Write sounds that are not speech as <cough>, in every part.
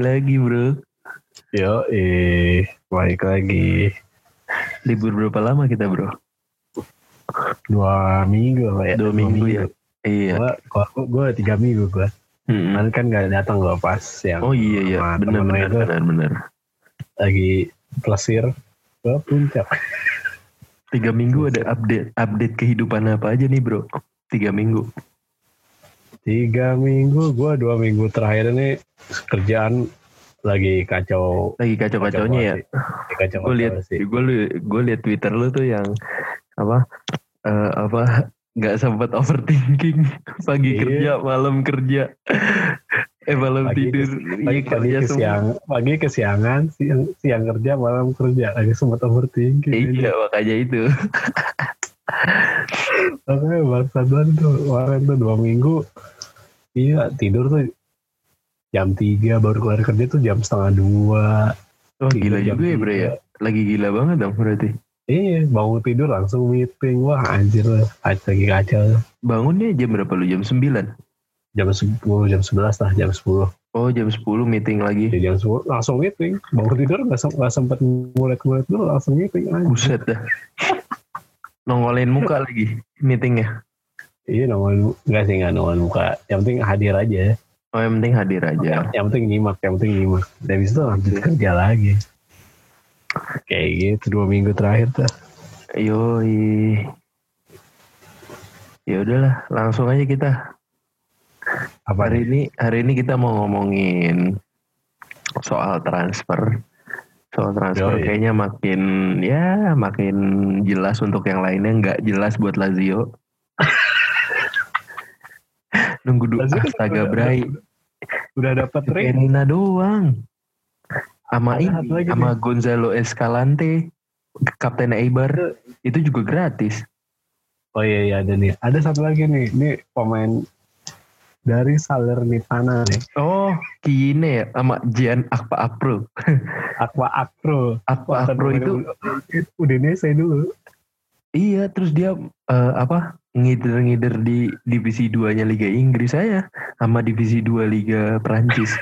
Lagi bro. Yo, eh, balik lagi. Libur berapa lama kita bro? Dua minggu apa ya? Dua minggu ya? Iya. Gua, gua, gua tiga minggu gua. Hmm. Kan gak datang gua pas yang Oh iya iya, benar benar itu benar benar. lagi plesir ke puncak. Tiga minggu ada update update kehidupan apa aja nih bro? Tiga minggu. Tiga minggu, gua dua minggu terakhir ini kerjaan lagi kacau. Lagi kacau kacaunya ya. Kacau Gue lihat gue gue lihat Twitter lu tuh yang apa eh, apa nggak sempat overthinking <laughs> pagi Iya. kerja malam kerja eh malam Pagi tidur Pagi, iya pagi semua pagi kesiangan, siang, siang kerja, malam kerja. Lagi sempat overthinking. iya makanya itu Oke, bangsa banget tuh. Kemarin tuh dua minggu. Iya, tidur tuh jam 3 baru keluar kerja tuh jam setengah dua. oh gila juga ya bro ya tiga. lagi gila banget dong berarti Iya, bangun tidur langsung meeting. Wah, anjir lah. Kacau lagi kacau. bangunnya jam berapa lu jam 9 Jam 10, jam 11 lah, jam 10. oh jam 10 meeting lagi Jadi jam 10 langsung meeting. Bangun tidur nggak sem- nggak sempat ngulet-ngulet dulu langsung meeting. Anjir. buset dah <laughs> nongolin muka lagi meetingnya Iya, nongol nggak sih nggak nongol muka. Yang penting hadir aja. oh yang penting hadir aja Yang, yang penting nyimak, yang penting nyimak. Dan habis itu lanjut kerja lagi. Kayak gitu dua minggu terakhir tuh. Yoi. Ya udahlah, langsung aja kita. Apa Hari ini hari ini kita mau ngomongin soal transfer. Soal transfer Yoi. kayaknya makin ya makin jelas untuk yang lainnya nggak jelas buat Lazio. <laughs> Nunggu dulu kan astaga udah- Bray. Udah dapat ring. Verina doang. Sama ini, sama Gonzalo Escalante, Kapten Eibar, itu juga gratis. Oh iya iya ada nih. Ada satu lagi nih. Ini pemain dari Salernitana nih. Oh, Kine ya sama Jian Akpa Apro. Aqua Acro. Akpa Apro itu Udinese dulu. Iya, terus dia eh, apa? ngider-ngider di divisi 2-nya Liga Inggris saya sama divisi 2 Liga Prancis.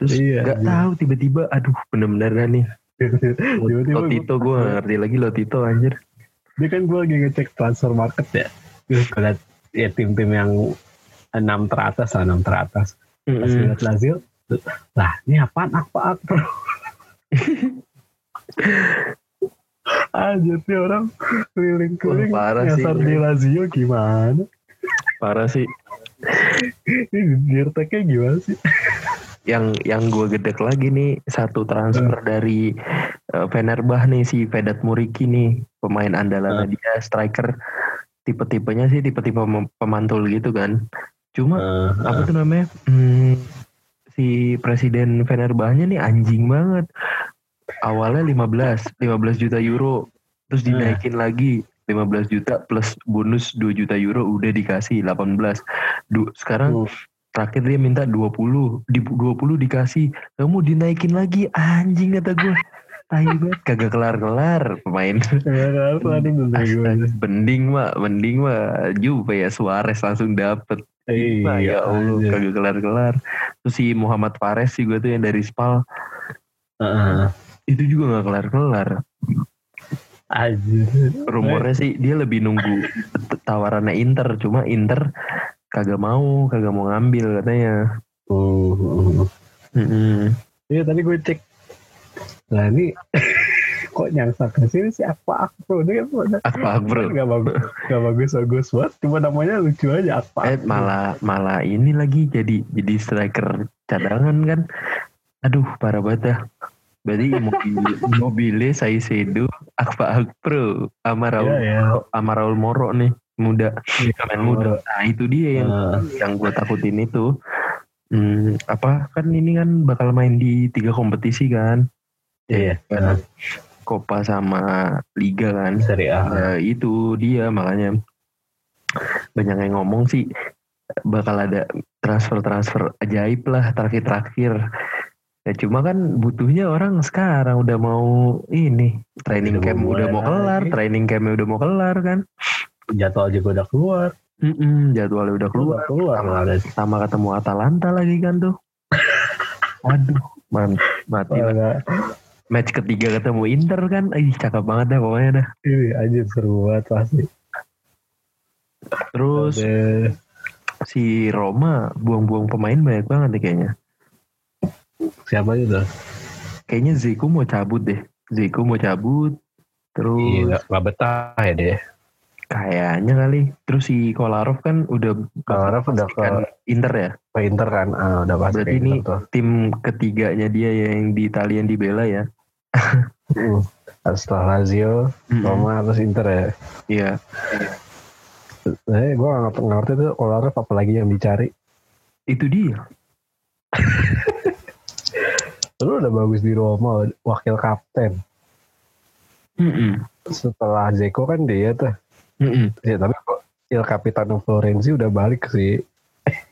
Terus Iya, nggak iya. tahu tiba-tiba aduh bener-bener nih. <laughs> Tiba-tiba Lotito gue gak ngerti lagi Lotito anjir. Dia kan gue lagi ngecek transfer market ya. Terus ya tim-tim yang enam teratas lah, enam teratas. Pas Mm-mm. lihat Lazio, lah ini apaan Aqua Acro? <laughs> Anjir nih orang keliling-keliling parah sih. nyasar di Lazio gimana? Parah sih. Ini dirteknya gimana sih? yang yang gue gedek lagi nih satu transfer dari uh, Fenerbah nih si Vedat Muriki nih pemain andalan dia striker tipe-tipenya sih tipe-tipe pemantul gitu kan cuma apa tuh namanya hmm, si presiden Fenerbahnya nih anjing banget awalnya 15 15 juta euro. Terus Hmm. dinaikin lagi 15 juta plus bonus 2 juta euro udah dikasih 18 Du, sekarang Hmm. terakhir dia minta 20 di 20 dikasih. Kamu dinaikin lagi anjing kata gue tai banget kagak kelar-kelar pemain. Mending mah mending mah Juve ya Suarez langsung dapet. Iya, ya Allah kagak kelar-kelar. Terus si Muhammad Fares sih gue tuh yang dari Spal. Heeh. Itu juga nggak kelar-kelar Anjir. rumornya sih dia lebih nunggu tawarannya Inter cuma Inter kagak mau kagak mau ngambil katanya uh, uh. Mm-mm. Iya tadi gue cek. Nah ini <laughs> kok nyangsa ke sini sih Aqua Acro ini kan apa bro Gak bagus, gak bagus bagus banget. Cuma namanya lucu aja Aqua. Eh malah malah ini lagi jadi jadi striker cadangan kan. Aduh parah banget dah. Berarti Immobile, Immobile Saicedo, Akpa Akpro, sama Raul, Iya ya. sama Raul Moro nih muda, pemain muda. Nah itu dia yang Nah, yang gue takutin itu. Hmm, apa kan ini kan bakal main di tiga kompetisi kan? Iya. Ya, Copa sama Liga kan. Seri A. Ya, itu dia makanya banyak yang ngomong sih bakal ada transfer-transfer ajaib lah terakhir-terakhir. Ya cuma kan butuhnya orang sekarang udah mau ini training Udah camp udah mau kelar, lagi. training campnya udah mau kelar kan. Jadwal juga udah keluar. Mm-mm, jadwalnya udah keluar. Keluar keluar Sama, malah. sama ketemu Atalanta lagi kan tuh. <laughs> Waduh, man, mati lah. Match ketiga ketemu Inter kan, ih cakep banget dah pokoknya dah. Ini anjir seru banget pasti. Terus Ada- si Roma buang-buang pemain banyak banget deh kayaknya. Siapa itu? Kayaknya Zico mau cabut deh. Zico mau cabut. Terus Iya, nggak betah ya dia. kayaknya kali. Terus si Kolarov kan udah Kolarov udah ke- Inter ya. Ke Inter kan, ah, udah pasti Berarti ini gitu tuh. tim ketiganya dia yang di Italian dibela ya. Mm. Setelah Lazio. Roma, terus Inter ya. Iya. Eh, gue gak ngerti, tuh Kolarov apa lagi yang dicari. Itu dia. <laughs> Lu udah bagus di Roma, wakil kapten. Mm-mm. Setelah Zeko kan dia tuh. Mm-mm. Ya, tapi kok Il Capitano Florenzi udah balik sih.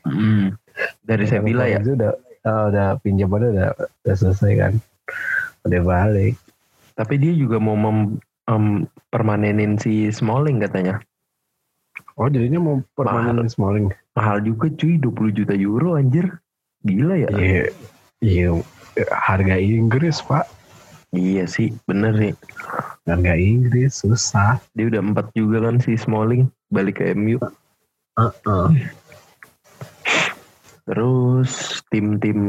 Mm-mm. Dari Capitano Sevilla ya. Udah, ah, udah pinjamannya udah, udah selesai kan. Udah balik. Tapi dia juga mau mem, em, permanenin si Smalling katanya. Oh jadinya mau permanen Mahal. Smalling. Mahal juga cuy 20 juta euro anjir. Gila ya. Iya. Iya. Harga Inggris pak. Iya sih, bener sih. Harga Inggris susah. Dia udah empat juga kan si Smalling balik ke MU. Uh-uh. Terus tim-tim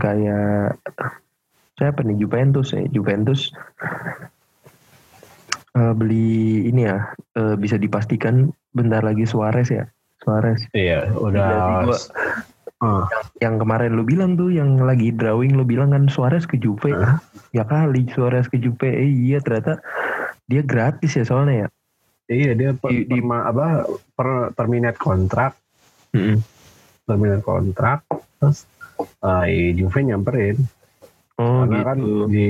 kayak siapa nih Juventus ya? Juventus eh, beli ini ya eh, bisa dipastikan bentar lagi Suarez ya. Suarez Iya, udah. gua. Ah, yang kemarin lu bilang tuh yang lagi drawing lu bilang kan Suarez ke Juve. Hah? Ya kali Suarez ke Juve. Eh iya ternyata dia gratis ya soalnya ya. iya dia per, Di- di- perma- apa per terminate kontrak, terminate kontrak, terus iya, Juve nyamperin. Oh Karena kan gitu. di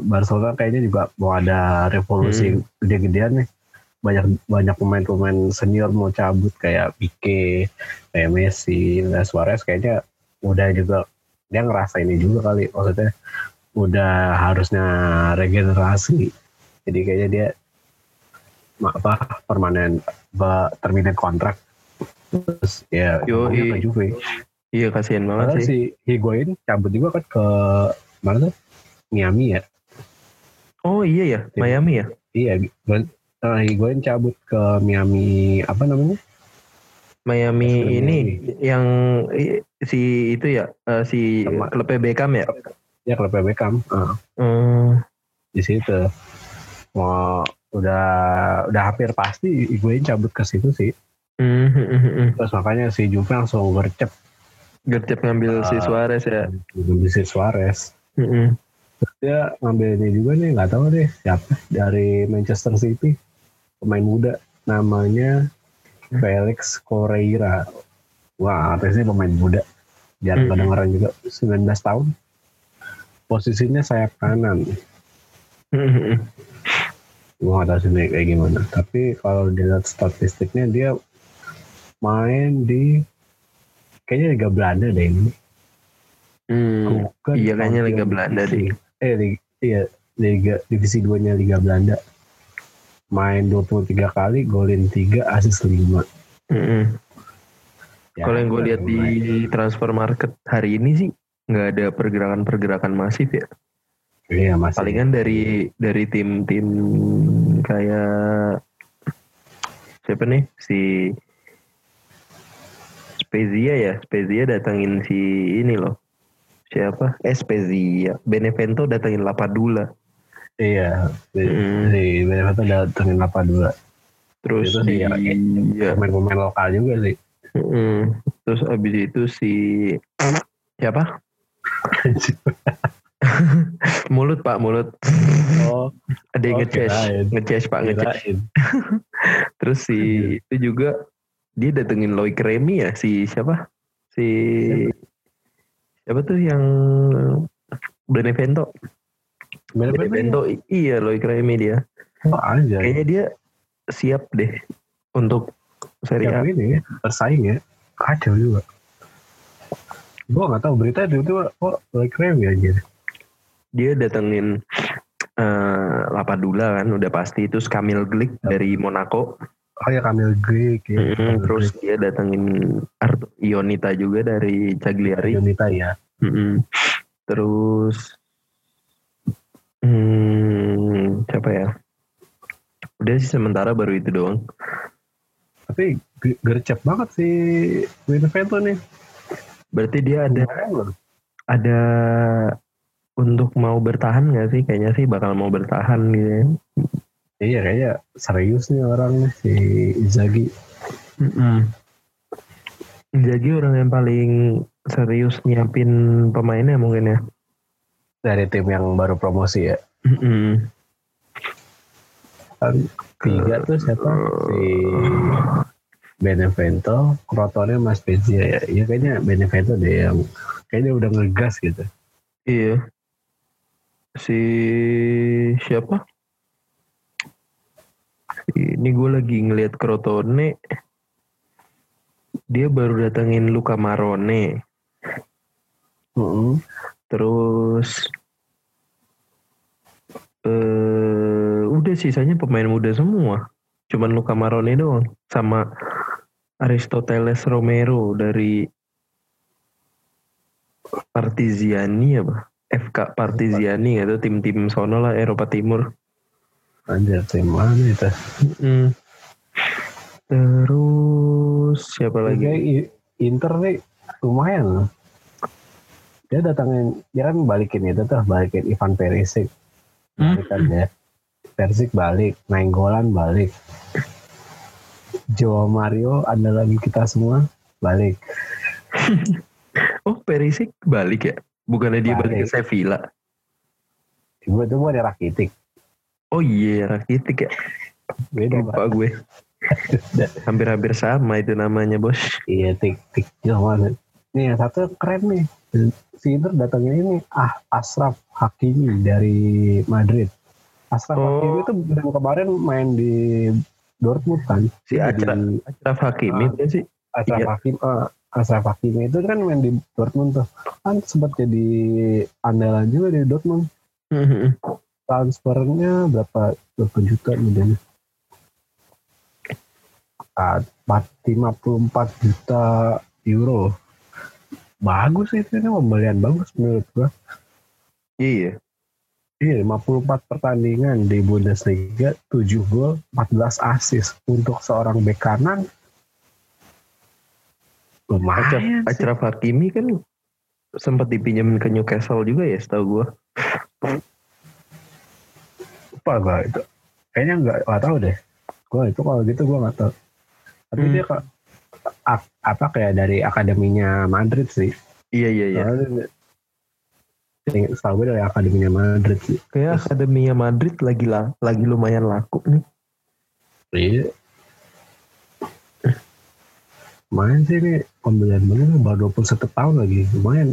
Barcelona kayaknya juga mau ada revolusi Hmm. gede-gedean nih. Banyak banyak pemain-pemain senior mau cabut kayak Pique, kayak Messi, nah Suarez kayaknya udah juga dia ngerasa ini juga kali maksudnya udah harusnya regenerasi. Jadi kayaknya dia apa permanen terminate kontrak terus ya ngomongnya ke Juve. Iya kasihan banget Padahal sih. si Higuain cabut juga kan ke mana tuh? Miami ya. Oh iya ya. Miami ya. Iya, uh, Higuain cabut ke Miami apa namanya? Miami Miami. ini yang si itu ya eh, si Sama. klubnya Beckham ya. Ya klub Beckham. Uh, Hmm, di situ. Mau udah udah hampir pasti Higuain cabut ke situ sih. hmm, hmm, hmm, hmm. Terus makanya si Juve langsung gercep Gercep ngambil si Ah. Suarez ya. ngambil si Suarez. Hmm, hmm. Terus dia ngambil ini juga nih nggak tahu deh siapa dari Manchester City pemain muda namanya Felix Correira. Wah, artinya pemain muda. Jarang Hmm. kedengeran juga 19 tahun. Posisinya sayap kanan. Hmm. Gue gak tahu sih kayak gimana. Tapi kalau dilihat statistiknya dia main di kayaknya Liga Belanda deh ini. Hmm, Bukan iya, kayaknya Liga Belanda Divisi. Eh, Liga, iya, Liga divisi 2-nya Liga Belanda. Main 23 kali, golin 3, asis 5. hmm, hmm. Ya, Kalau yang gue lihat di transfer market hari ini sih nggak ada pergerakan-pergerakan masif ya. Iya, masih. Palingan dari dari tim-tim kayak siapa nih si Spezia ya, Spezia datangin si ini loh. Siapa? Eh Spezia, Benevento datangin Lapadula. Iya, di, Mm. di Benevento datengin 82. Terus Itu di sih ya, ya, Pemain-pemain lokal juga sih. mm, terus abis itu si <clears throat> siapa? <laughs> Mulut Pak, mulut. Oh, Ada yang Oh, ngeces, kirain. ngeces Pak, ngeces. kirain. <laughs> Terus si itu juga dia datengin Loic Remy ya si siapa? Si siapa tuh yang Benevento? Benevento, Benevento i- iya Loic Remy dia. Oh, aja. Kayaknya dia siap deh untuk Serie A. Yang ini ya, bersaing ya. Kacau juga. Gue gak tahu berita itu tuh kok review aja. Dia datengin eh Lapadula kan udah pasti terus Kamil Glik dari Monaco. Oh ya Kamil Greek ya. Mm, Kamil terus Greek. dia datengin Ionita juga dari Cagliari. Yunita ya. Mm-mm. Terus hmm, siapa ya? Udah sih sementara baru itu doang. Tapi ge- gercep banget sih Benevento nih. Berarti dia ada ada untuk mau bertahan nggak sih? Kayaknya sih bakal mau bertahan gitu. ya. Iya kayaknya serius nih orang nih si Inzaghi. Mm-mm. Inzaghi orang yang paling serius nyiapin pemainnya mungkin ya. Dari tim yang baru promosi ya. Kan tiga tuh siapa? Si Benevento, Crotone, Mas Spezia ya. Iya kayaknya Benevento deh yang kayaknya udah ngegas gitu. Iya. Si siapa? Ini gue lagi ngelihat Crotone. Dia baru datengin Luca Marone. Mm-mm. Terus eh udah sisanya pemain muda semua. Cuman Luca Marone doang sama Aristoteles Romero dari Partiziani apa? FK Partiziani gitu tim-tim sono lah Eropa Timur. Anjir tim mana itu? Mm. Terus siapa lagi? Inter nih lumayan. Dia datangin, dia kan balikin itu tuh, balikin Ivan Perisic. Hmm? Balikan ya. Perisic balik, Nainggolan balik. Joao Mario andalan kita semua balik. <laughs> Oh Perisic balik ya? Bukannya dia balik, Balik. ke Sevilla? Gue tuh ada Rakitic. Oh iya Rakitic ya. Beda Lupa gue. <laughs> Hampir-hampir sama itu namanya bos. Iya tik tik banget. Nih yang satu keren nih. Si Inter datangnya ini ah Ashraf Hakimi dari Madrid. Ashraf Oh. Hakimi itu baru kemarin main di Dortmund kan. Si di- Achraf Hakimi Ah. itu sih. Ashraf Iya. Hakimi eh, Ashraf Hakimi itu kan main di Dortmund tuh. Kan sempat jadi andalan juga di Dortmund. Mhm. Transfernya berapa berapa juta nih Ah, 54 juta euro. Bagus itu ini pembelian bagus menurut gua. Iya. Iya, 54 pertandingan di Bundesliga, 7 gol, 14 assist untuk seorang bek kanan. Lumayan sih. Achraf Hakimi kan sempat dipinjam ke Newcastle juga ya setahu gue. Lupa gua itu. Kayaknya nggak nggak tahu deh. Gua itu kalau gitu gua nggak tahu. Tapi Hmm. dia kok a- apa kayak dari akademinya Madrid sih. Iya iya iya. Setahu gue dari akademinya Madrid sih. Kayak akademinya Madrid lagi lah, lagi lumayan laku nih. Iya. Lumayan sih ini pembelian bener baru 21 tahun lagi. Lumayan.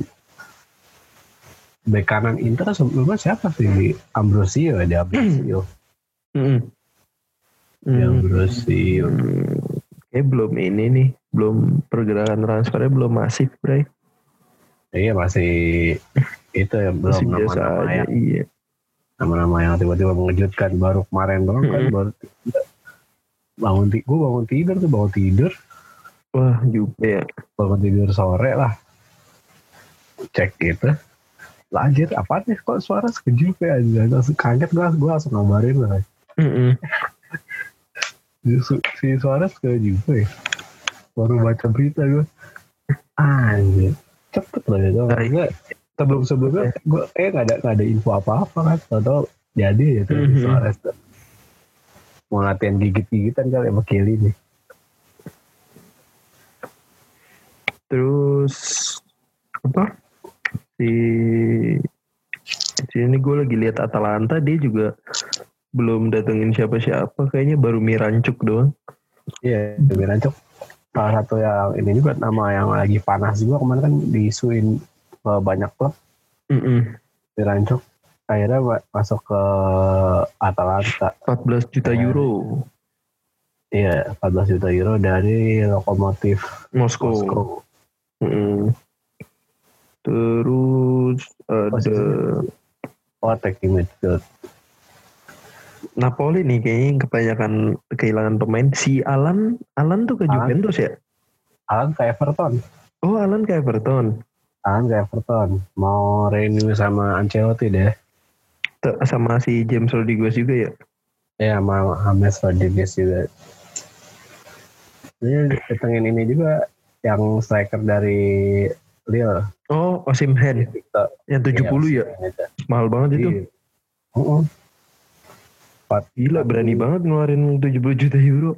Bek kanan Inter sebelumnya siapa sih? Ambrosio ya, dia Ambrosio. Dia Hmm. Ambrosio. Hmm. Kayak belum ini nih, belum pergerakan transfernya belum masif, Bray. Iya masih itu ya Masih belum biasa nama-nama aja, yang iya. nama-nama yang tiba-tiba mengejutkan baru kemarin doang kan baru bangun tidur gue bangun tidur tuh bangun tidur Wah, juga ya. bangun tidur sore lah cek gitu lanjut apa nih kok suara sekejap ya aja langsung kaget gue gue langsung ngabarin lah Mm-mm. Si, si suara sekejap ya? Baru baca berita gue anjir. Cepet lah Nah, Maksudnya, sebelum sebelumnya gue eh nggak ada nggak ada info apa apa kan. Atau jadi ya tuh si Mhm. Suarez tuh. mau latihan gigit gigitan kali sama Kelly nih. Terus apa? Si sini gue lagi lihat Atalanta dia juga belum datengin siapa-siapa kayaknya baru Mirancuk doang. Iya, lebih rancuk. Salah satu yang ini juga nama yang lagi panas juga kemarin kan diisuin banyak klub Mm-mm. di rancuk. Akhirnya ma- masuk ke Atalanta. 14 juta Ya. euro Iya, 14 juta euro dari Lokomotif Moskow. Moskow. Mm-mm. Terus ada Oh, attacking midfield. Napoli nih kayaknya yang kebanyakan kehilangan pemain. Si Alan, Alan tuh ke Alan? Juventus ya? Alan ke Everton. Oh Alan ke Everton. Alan ke Everton. Mau renew sama Ancelotti deh. T- Sama si James Rodriguez juga ya. Ya sama James Rodriguez juga. Ini datengin ini juga yang striker dari Lille. Oh, Osimhen yang 70 ya. Mahal banget itu. Iya. Uh-uh. Gila berani banget ngeluarin 70 juta euro.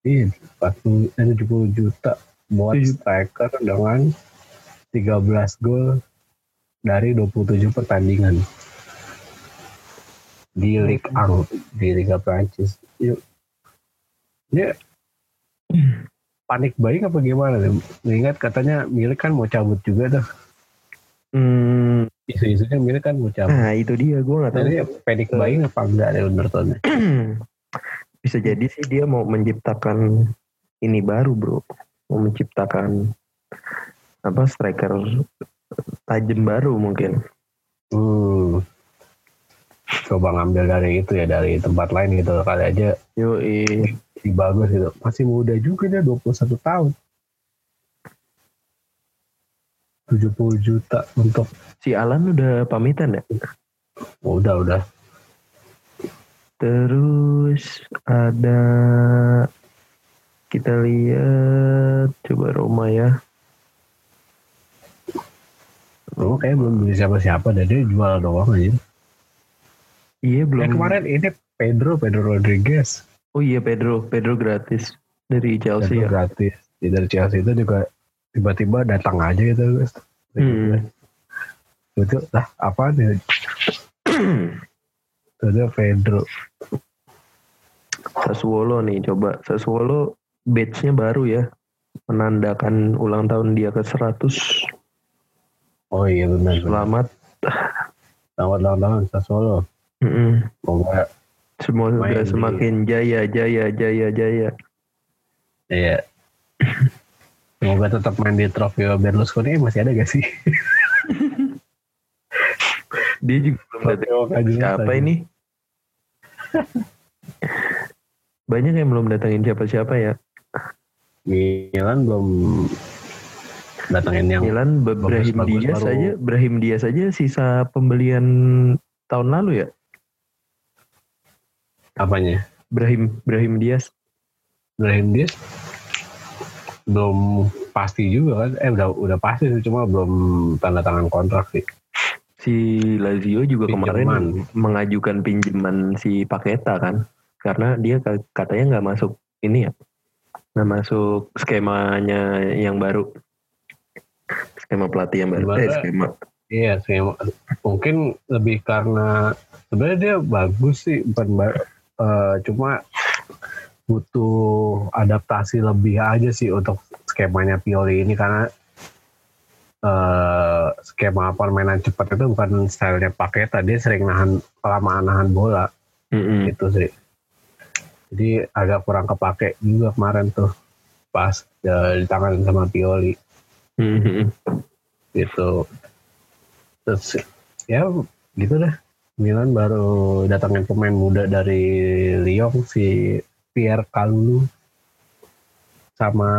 Iya, 40, eh, 70 juta buat striker dengan 13 gol dari 27 pertandingan di Ligue 1 di Liga Prancis. Yuk. Dia panik bayi apa gimana? Mengingat katanya milik kan mau cabut juga tuh. Hmm, Isu-isunya milik kan mau cabut. nah itu dia gue nggak tahu. Jadi panik bayi apa enggak dari <clears throat> Everton? Bisa jadi sih dia mau menciptakan ini baru bro, mau menciptakan apa striker tajam baru mungkin. Hmm. Coba ngambil dari itu ya dari tempat lain gitu kali aja Yo bagus gitu. Masih muda juga dia 21 tahun. 70 juta untuk si Alan udah pamitan ya. udah udah Terus ada kita lihat coba Roma ya. Lu kayak belum beli siapa-siapa dan dia jual doang aja. Iya belum. Eh, kemarin ini Pedro Pedro Rodriguez Oh iya Pedro, Pedro gratis dari Chelsea Pedro ya. gratis dari Chelsea itu juga tiba-tiba datang aja gitu guys. Hmm. Itu lah apa nih? Itu Pedro. Sassuolo nih coba. Sassuolo badge-nya baru ya. Menandakan ulang tahun dia ke 100. Oh iya benar. benar. Selamat. Selamat ulang tahun Sassuolo. Mm-mm. Semoga Semoga Main di- semakin jaya, jaya, jaya, jaya. Iya. <clears throat> Semoga tetap main di Trofeo Berlusconi masih ada gak sih? <laughs> Dia juga belum datang. Siapa ini? Banyak yang belum datangin siapa-siapa ya. Milan belum datangin yang Milan Brahim baru. saja, Brahim Diaz saja sisa pembelian tahun lalu ya. apanya? Brahim Brahim Diaz. Brahim Diaz belum pasti juga kan? Eh udah udah pasti sih cuma belum tanda tangan kontrak sih. Si Lazio juga Pinjaman. kemarin mengajukan pinjaman si Paketa kan, karena dia ka- katanya nggak masuk ini ya, nggak masuk skemanya yang baru, skema pelatih yang baru. Gimana? Eh, skema. Iya sih mungkin lebih karena sebenarnya dia bagus sih bukan eh, cuma butuh adaptasi lebih aja sih untuk skemanya Pioli ini karena eh, skema permainan cepat itu bukan stylenya Paketa dia sering nahan kelamaan nahan bola. Mm-mm. gitu sih. Jadi agak kurang kepake juga kemarin tuh pas eh, di tangan sama Pioli Mm-mm. gitu. Terus ya gitu deh. Milan baru datangin pemain muda dari Lyon si Pierre Kalulu sama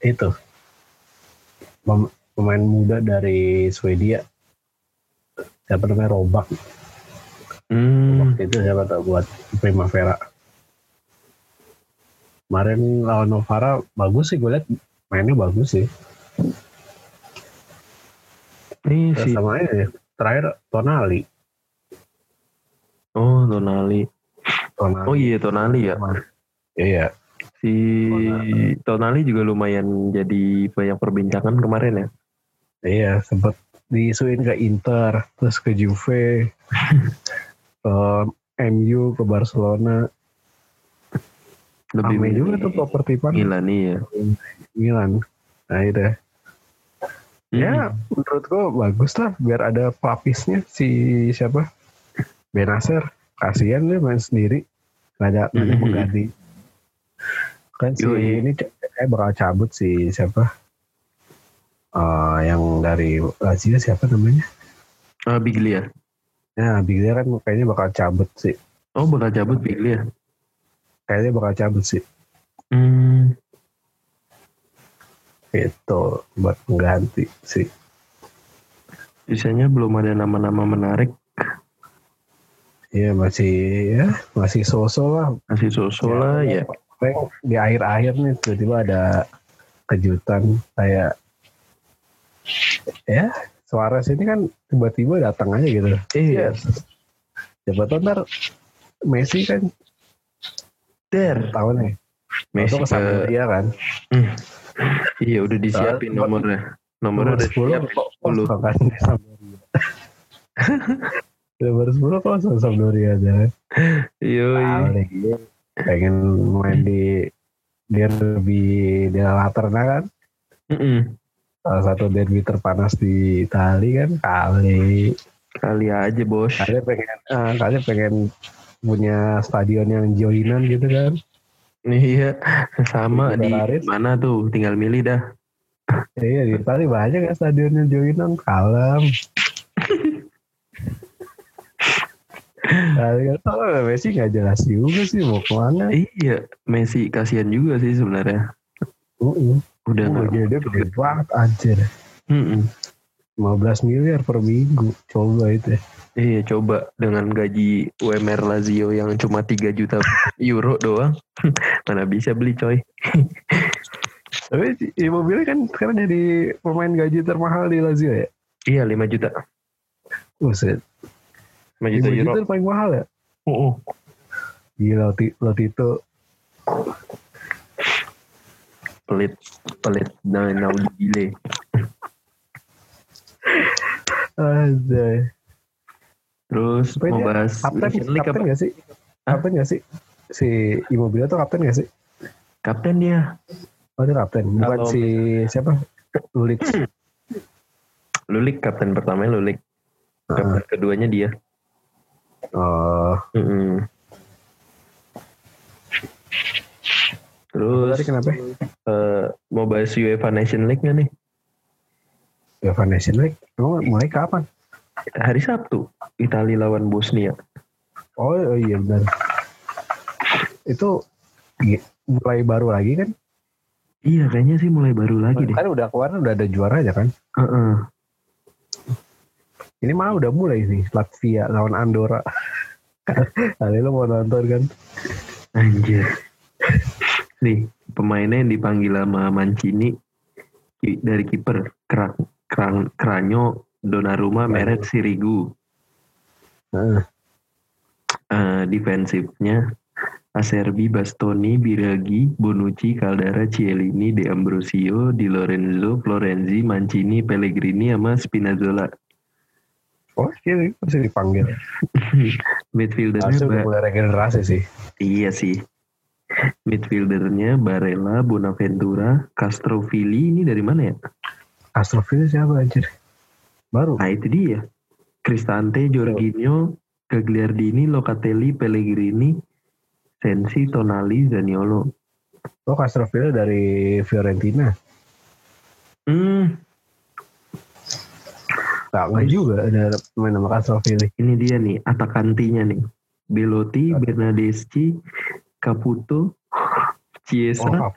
itu pem- pemain muda dari Swedia. Siapa namanya? Robak. Hmm. waktu itu siapa tahu buat Primavera. Kemarin lawan Novara bagus sih gue liat mainnya bagus sih. Ini Terus si sama ini terakhir Tonali. Oh Tonali. Tonali. Oh iya Tonali ya. Iya Si Tonali juga lumayan jadi banyak perbincangan kemarin ya. Iya, sempat diisuin ke Inter, terus ke Juve, <laughs> ke MU, ke Barcelona. Lebih Rame juga tuh properti pan Milan nih ya. Milan. Nah itu. Ya, Hmm. menurutku bagus lah biar ada pelapisnya si siapa? Benacer. Kasihan dia main sendiri. Gak ada, nggak ada Mhm. pengganti. Kan si Yoi. ini kayak bakal cabut si siapa? Eh, yang dari Lazio siapa namanya? Ah, Biglia. Ya, Biglia kan kayaknya bakal cabut sih. Oh bakal cabut Biglia. Kayaknya bakal cabut sih. Hmm. Itu buat pengganti sih. Sisanya belum ada nama-nama menarik. Iya masih ya masih sosok lah. Masih sosok lah ya. Paling di akhir-akhir nih tiba-tiba ada kejutan kayak ya Suarez ini kan tiba-tiba datang aja gitu. Iya. Siapa tahu ntar Messi kan Der. tahu nih. Messi Masuk ke dia kan. iya udah disiapin Soalnya- nomornya. Nomornya udah 10 siap. kok 10. kosong kan Sampdoria. <laughs> Nomor 10 kosong Sampdoria aja kan. Pengen main di derby della Laterna kan. Salah satu derby terpanas di Itali kan kali. Kali aja bos. Kali pengen ah, kali pengen punya stadion yang joinan gitu kan. Iya, sama di laris. mana tuh? Tinggal milih dah. Iya di Itali banyak kan stadion yang joinan kalem. Kan oh, Messi nggak jelas juga sih mau ke mana. Iya, Messi kasihan juga sih sebenarnya. Uh, Udah uh, nggak. dia gede banget anjir. Mm-mm. 15 miliar per minggu coba itu ya. Iya, coba dengan gaji UMR Lazio yang cuma 3 juta euro doang, <laughs> mana bisa beli coy? <laughs> Tapi Immobile kan sekarang jadi pemain gaji termahal di Lazio ya. Iya, 5 juta. Buset. 5 5 juta itu paling mahal ya. Uh-uh. Gila Loti- Lotito. Pelit, pelit. Nah, nah, gile. Anjay. Terus Tapi mau dia bahas Kapten, kapten apa? gak sih? Kapten gak sih? Si Immobile tuh kapten gak sih? Kapten dia. Oh itu kapten. Bukan Kalau- si siapa? Lulik. Lulik kapten pertamanya Lulik. Kapten keduanya dia. Oh. Mm-mm. Terus Tadi kenapa? eh, mau bahas UEFA Nation League nggak nih? UEFA Nation League. Emang mulai kapan? Hari Sabtu, Italia lawan Bosnia. Oh, oh iya benar. Itu i- mulai baru lagi kan? Iya, kayaknya sih mulai baru lagi deh. Kan udah kemarin udah ada juaranya kan? Heeh. Ini malah udah mulai sih Latvia lawan Andorra. <laughs> Kali lo mau nonton kan? Anjir. Nih, pemainnya yang dipanggil sama Mancini dari kiper Krak, Krang, Kranyo, Donnarumma, Meret, Sirigu. Heeh. Eh, defensifnya Acerbi, Bastoni, Biragi, Bonucci, Caldara, Cielini, De Ambrosio, Di Lorenzo, Florenzi, Mancini, Pellegrini, sama Spinazzola. Oh iya masih dipanggil. <laughs> Midfieldernya Harusnya Ba- mulai regenerasi sih. iya sih. Midfieldernya Barella, Bonaventura, Castrovilli ini dari mana ya? Astroville siapa anjir? Baru. Nah itu dia. Cristante, Jorginho, Gagliardini, Locatelli, Pellegrini, Sensi, Tonali, Zaniolo. Oh Castroville dari Fiorentina. Hmm, Gak nggak juga ada pemain nama Castroville. ini dia nih atakantinya nih. Belotti, Bernadeschi, Caputo, Chiesa, Oh?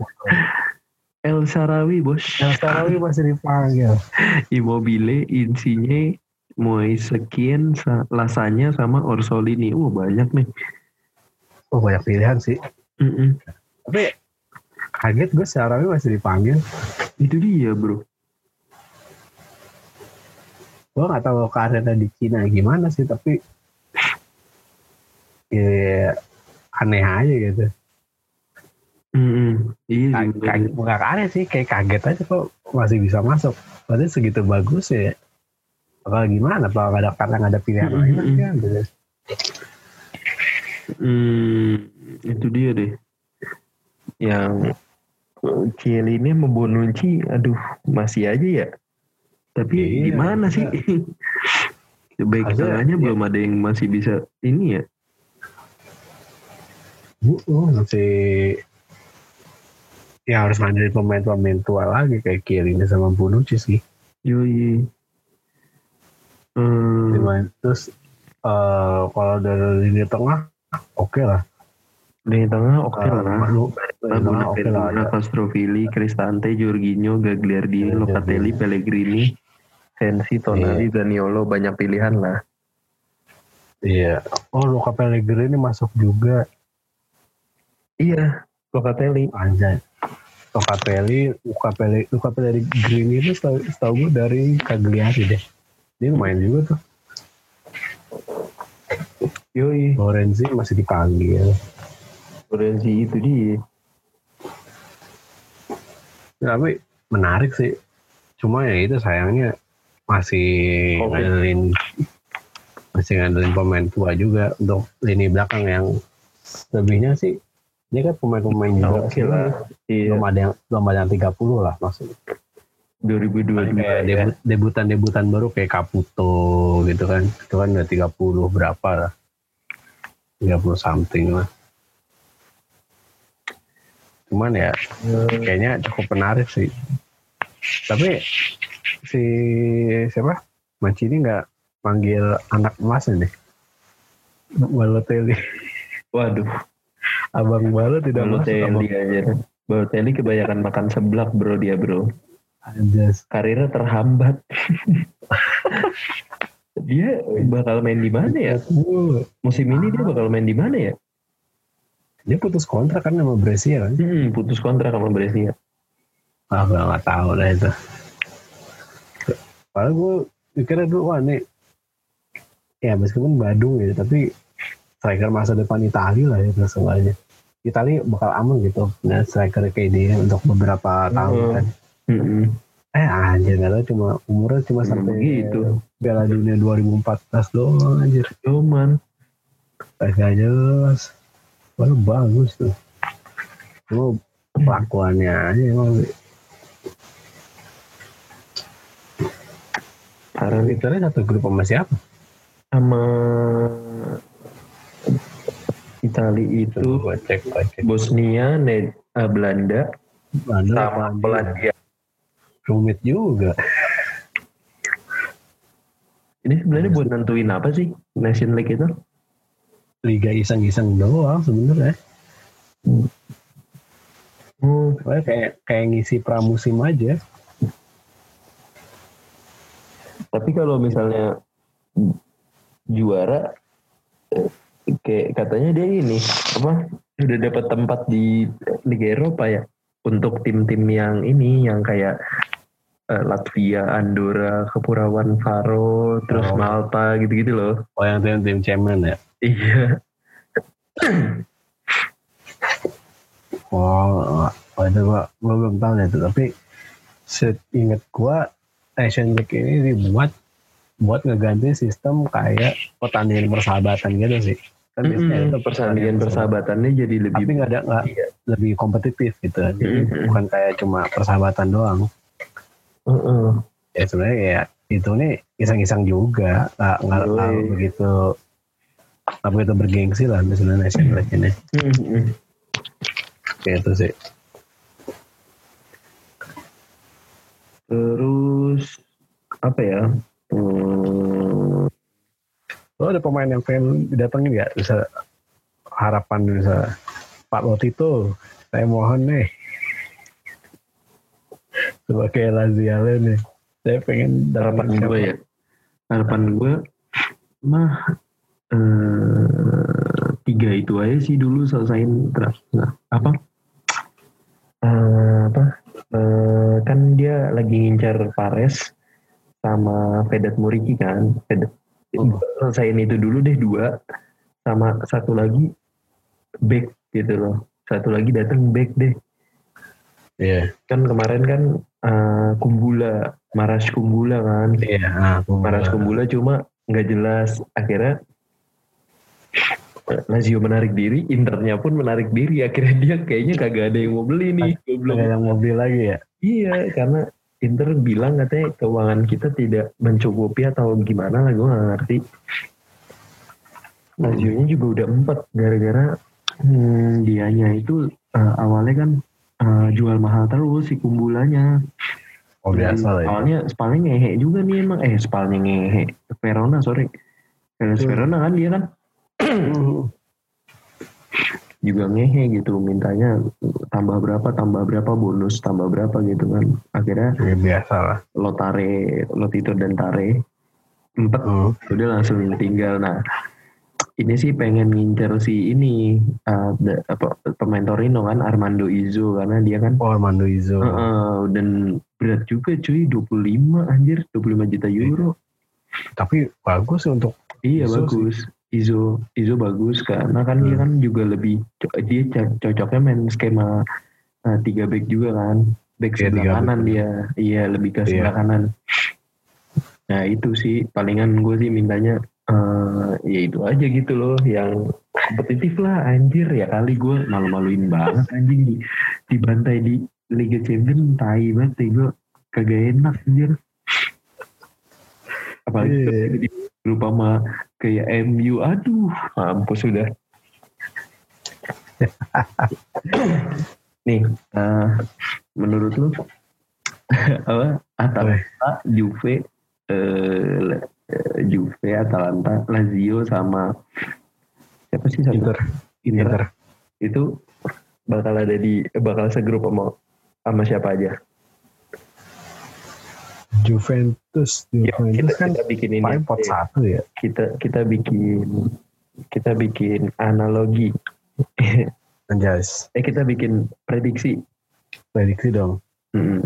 El Sharawi bos, El Sarawi masih dipanggil. <laughs> Immobile, Insigne, Moise Kean, Sa- Lasanya sama Orsolini. Wah banyak nih. Oh banyak pilihan sih. Mm-mm. Tapi kaget gue Sarawi masih dipanggil. Itu dia bro. Gue gak tahu keadaan di Cina gimana sih tapi ya aneh aja gitu. Iya kaget, bukan aneh sih kayak kaget aja kok masih bisa masuk. Berarti segitu bagus ya. Bakal gimana? Bakal gak ada karena gak ada pilihan Mm-mm. lain kan? gitu. Hmm, itu dia deh. Yang Cielini sama Bonucci, aduh masih aja ya. Tapi Iya, gimana sih? <laughs> Baik tengahnya iya. belum ada yang masih bisa ini ya. Uh, masih ya harus ngandelin pemain-pemain tua lagi kayak Kielini sama Bonucci sih. Yoi. Hmm, terus eh, kalau dari lini tengah oke lah. di tengah oke Eh, lah. Manu- lini oke lah. Bonaventura, ada. Castrovilli, Cristante, Jorginho, Gagliardini, Iya, Locatelli, iya. Pellegrini, Sensi, Tonali, Zaniolo banyak pilihan lah. Iya. Oh, Luka Pellegrini masuk juga. Iya, Locatelli. Anjay. Locatelli, Luka Pellegrini, Luka Pellegrini itu setahu, setahu gue dari Cagliari deh. Dia lumayan juga tuh. Yoi, Lorenzi masih dipanggil. Lorenzi itu dia. Tapi menarik sih. Cuma ya itu sayangnya masih Oke. ngandelin masih ngandelin pemain tua juga untuk lini belakang yang lebihnya sih. Ini kan pemain-pemain juga Oke lah. Iya, belum ada yang belum ada yang 30 lah maksudnya. 2022 kayak ya. debut, debutan debutan baru kayak Caputo gitu kan. Itu kan udah 30 berapa lah. 30 something lah. Cuman ya kayaknya cukup menarik sih. Tapi si siapa Mancini nggak manggil anak emasnya nih Balotelli Waduh, abang Balo tidak Balotelli aja. Balotelli kebanyakan makan seblak bro dia bro. Anjas. Karirnya terhambat. <laughs> dia bakal main di mana ya? Musim ini dia bakal main di mana ya? dia putus kontrak kan sama Brescia kan Hmm, putus kontrak sama Brescia. ah gue nggak tahu lah itu padahal gue pikirnya dulu wah nih ya meskipun Badung ya tapi striker masa depan Itali lah ya seenggaknya Itali bakal aman gitu nah striker kayak dia untuk beberapa tahun Hmm. kan. Hmm. eh anjir nggak tahu cuma umurnya cuma Hmm, sampai gitu. Piala Dunia 2014 doang anjir. Cuman. Agak jelas. Waduh bagus tuh. Cuma kelakuannya aja emang nih. Itali satu grup sama siapa? sama Itali itu gue cek, gue cek. Bosnia, Ne- eh, Belanda, Mana sama Polandia. rumit juga. Ini sebenarnya buat nentuin apa sih Nation League itu? Liga iseng-iseng doang sebenarnya. Pokoknya kayak kayak ngisi pramusim aja. Tapi kalau misalnya juara kayak katanya dia ini apa udah dapat tempat di Liga Eropa ya untuk tim-tim yang ini yang kayak eh, Latvia, Andorra, Kepulauan Faro, terus Oh. Malta gitu-gitu loh. Oh yang tim tim cemen ya. Iya. Oh, oh itu gua, gua belum tahu ya itu. Tapi seingat gua Nation League ini dibuat buat ngeganti sistem kayak pertandingan persahabatan gitu sih. Kan biasanya Mm-mm, itu pertandingan persahabatannya jadi lebih tapi nggak ada nggak Iya. lebih kompetitif gitu. Jadi Mm-mm. bukan kayak cuma persahabatan doang. Heeh. ya sebenarnya ya itu nih iseng-iseng juga nggak nggak nggak begitu nggak begitu bergengsi lah misalnya Nation League ini Mm-mm. kayak itu sih Terus apa ya? Hmm, lo ada pemain yang pengen didatengin nggak bisa harapan bisa Pak Lotito saya mohon nih sebagai Laziale nih saya pengen harapan datengin gue siapa? ya. Harapan gue mah eh, tiga itu aja sih dulu selesaiin terus nah, apa? Eh, apa? Eh, kan dia lagi ngincar Pares sama Vedat Muriki kan. Vedat Hmm. selesaiin itu dulu deh dua sama satu lagi back gitu loh. Satu lagi datang back deh. iya kan kemarin kan eh, Kumbula Maras Kumbula kan iya ah, aku- Maras Kumbula cuma nggak jelas akhirnya Lazio menarik diri Internya pun menarik diri akhirnya dia kayaknya kagak ada yang mau beli nih ada Goblok. yang mau beli lagi ya iya karena Inter bilang katanya keuangan kita tidak mencukupi atau gimana lah gue gak ngerti Lazio nya juga udah empat gara-gara hmm, dianya itu eh, awalnya kan eh, jual mahal terus si kumbulanya oh biasa lah ya Soalnya Spalnya ngehe juga nih emang. Eh Spalnya ngehe. Verona sorry. Hellas Hmm. Verona kan dia kan. Juga ngehe gitu mintanya tambah berapa tambah berapa bonus tambah berapa gitu kan akhirnya Ya, biasa lah. lo tare lo tidur dan tare empat Hmm. udah langsung tinggal nah ini sih pengen ngincer si ini uh, apa pemain Torino kan Armando Izzo karena dia kan Oh, Armando Izo. uh, dan berat juga cuy 25 anjir 25 juta euro Tapi bagus sih untuk iya Izzo bagus Izzo Izzo bagus karena kan dia Hmm. kan juga lebih dia co- cocoknya main skema uh, tiga back juga kan back Iya, sebelah tiga back. kanan dia iya lebih ke sebelah Iya. kanan nah itu sih palingan gue sih mintanya eh ya itu aja gitu loh yang kompetitif lah anjir ya kali gue malu-maluin banget anjing di dibantai di Liga Champions tai banget gue kagak enak anjir apalagi Iya. Grup sama kayak MU aduh mampus sudah. Nih eh, menurut lu <laughs> apa Atalanta Juve eh, eh, Juve Atalanta Lazio sama siapa sih satu? Inter. Inter, Inter. itu bakal ada di bakal segrup sama sama siapa aja Juventus. Ya, Juventus kita, kan kita bikin ini paling pot ya. satu ya. kita kita bikin kita bikin analogi Anjas. <laughs> eh kita bikin prediksi Prediksi dong. Hmm.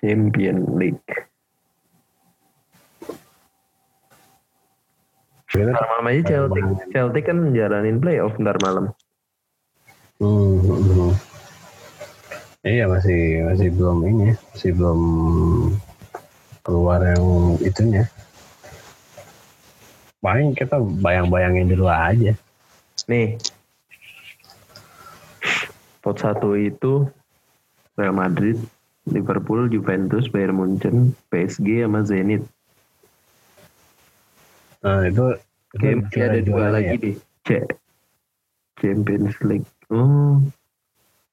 Champion League ntar malam aja Celtic Celtic kan jalanin playoff ntar malam Hmm, hmm, hmm. Iya masih masih belum ini, masih belum keluar yang itunya. Paling kita bayang-bayangin dulu aja. nih pot satu itu Real Madrid Liverpool Juventus Bayern Munchen PSG sama Zenit Nah itu, masih ada dua lagi ya. deh. Cek. Champions League. Oh.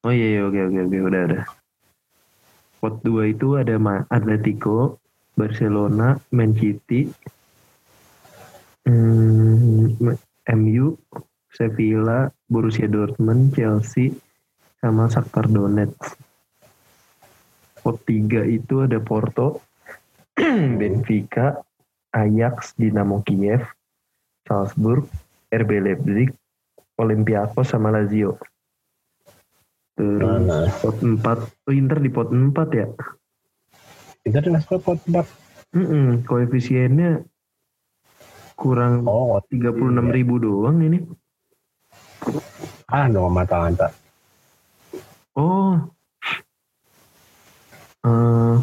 Oh iya, iya oke oke oke udah ada. Pot 2 itu ada Atletico, Barcelona, Man City, hmm, MU, Sevilla, Borussia Dortmund, Chelsea, sama Shakhtar Donetsk. Pot 3 itu ada Porto, <clears throat> Benfica, Ajax, Dinamo Kiev, Salzburg, RB Leipzig, Olympiakos sama Lazio. Terus pot 4, oh Inter di pot 4 ya? Di masuk pot empat. Mm-mm, koefisiennya kurang Oh, 36 ribu doang ini. ah dong sama Atalanta. Oh. Eh,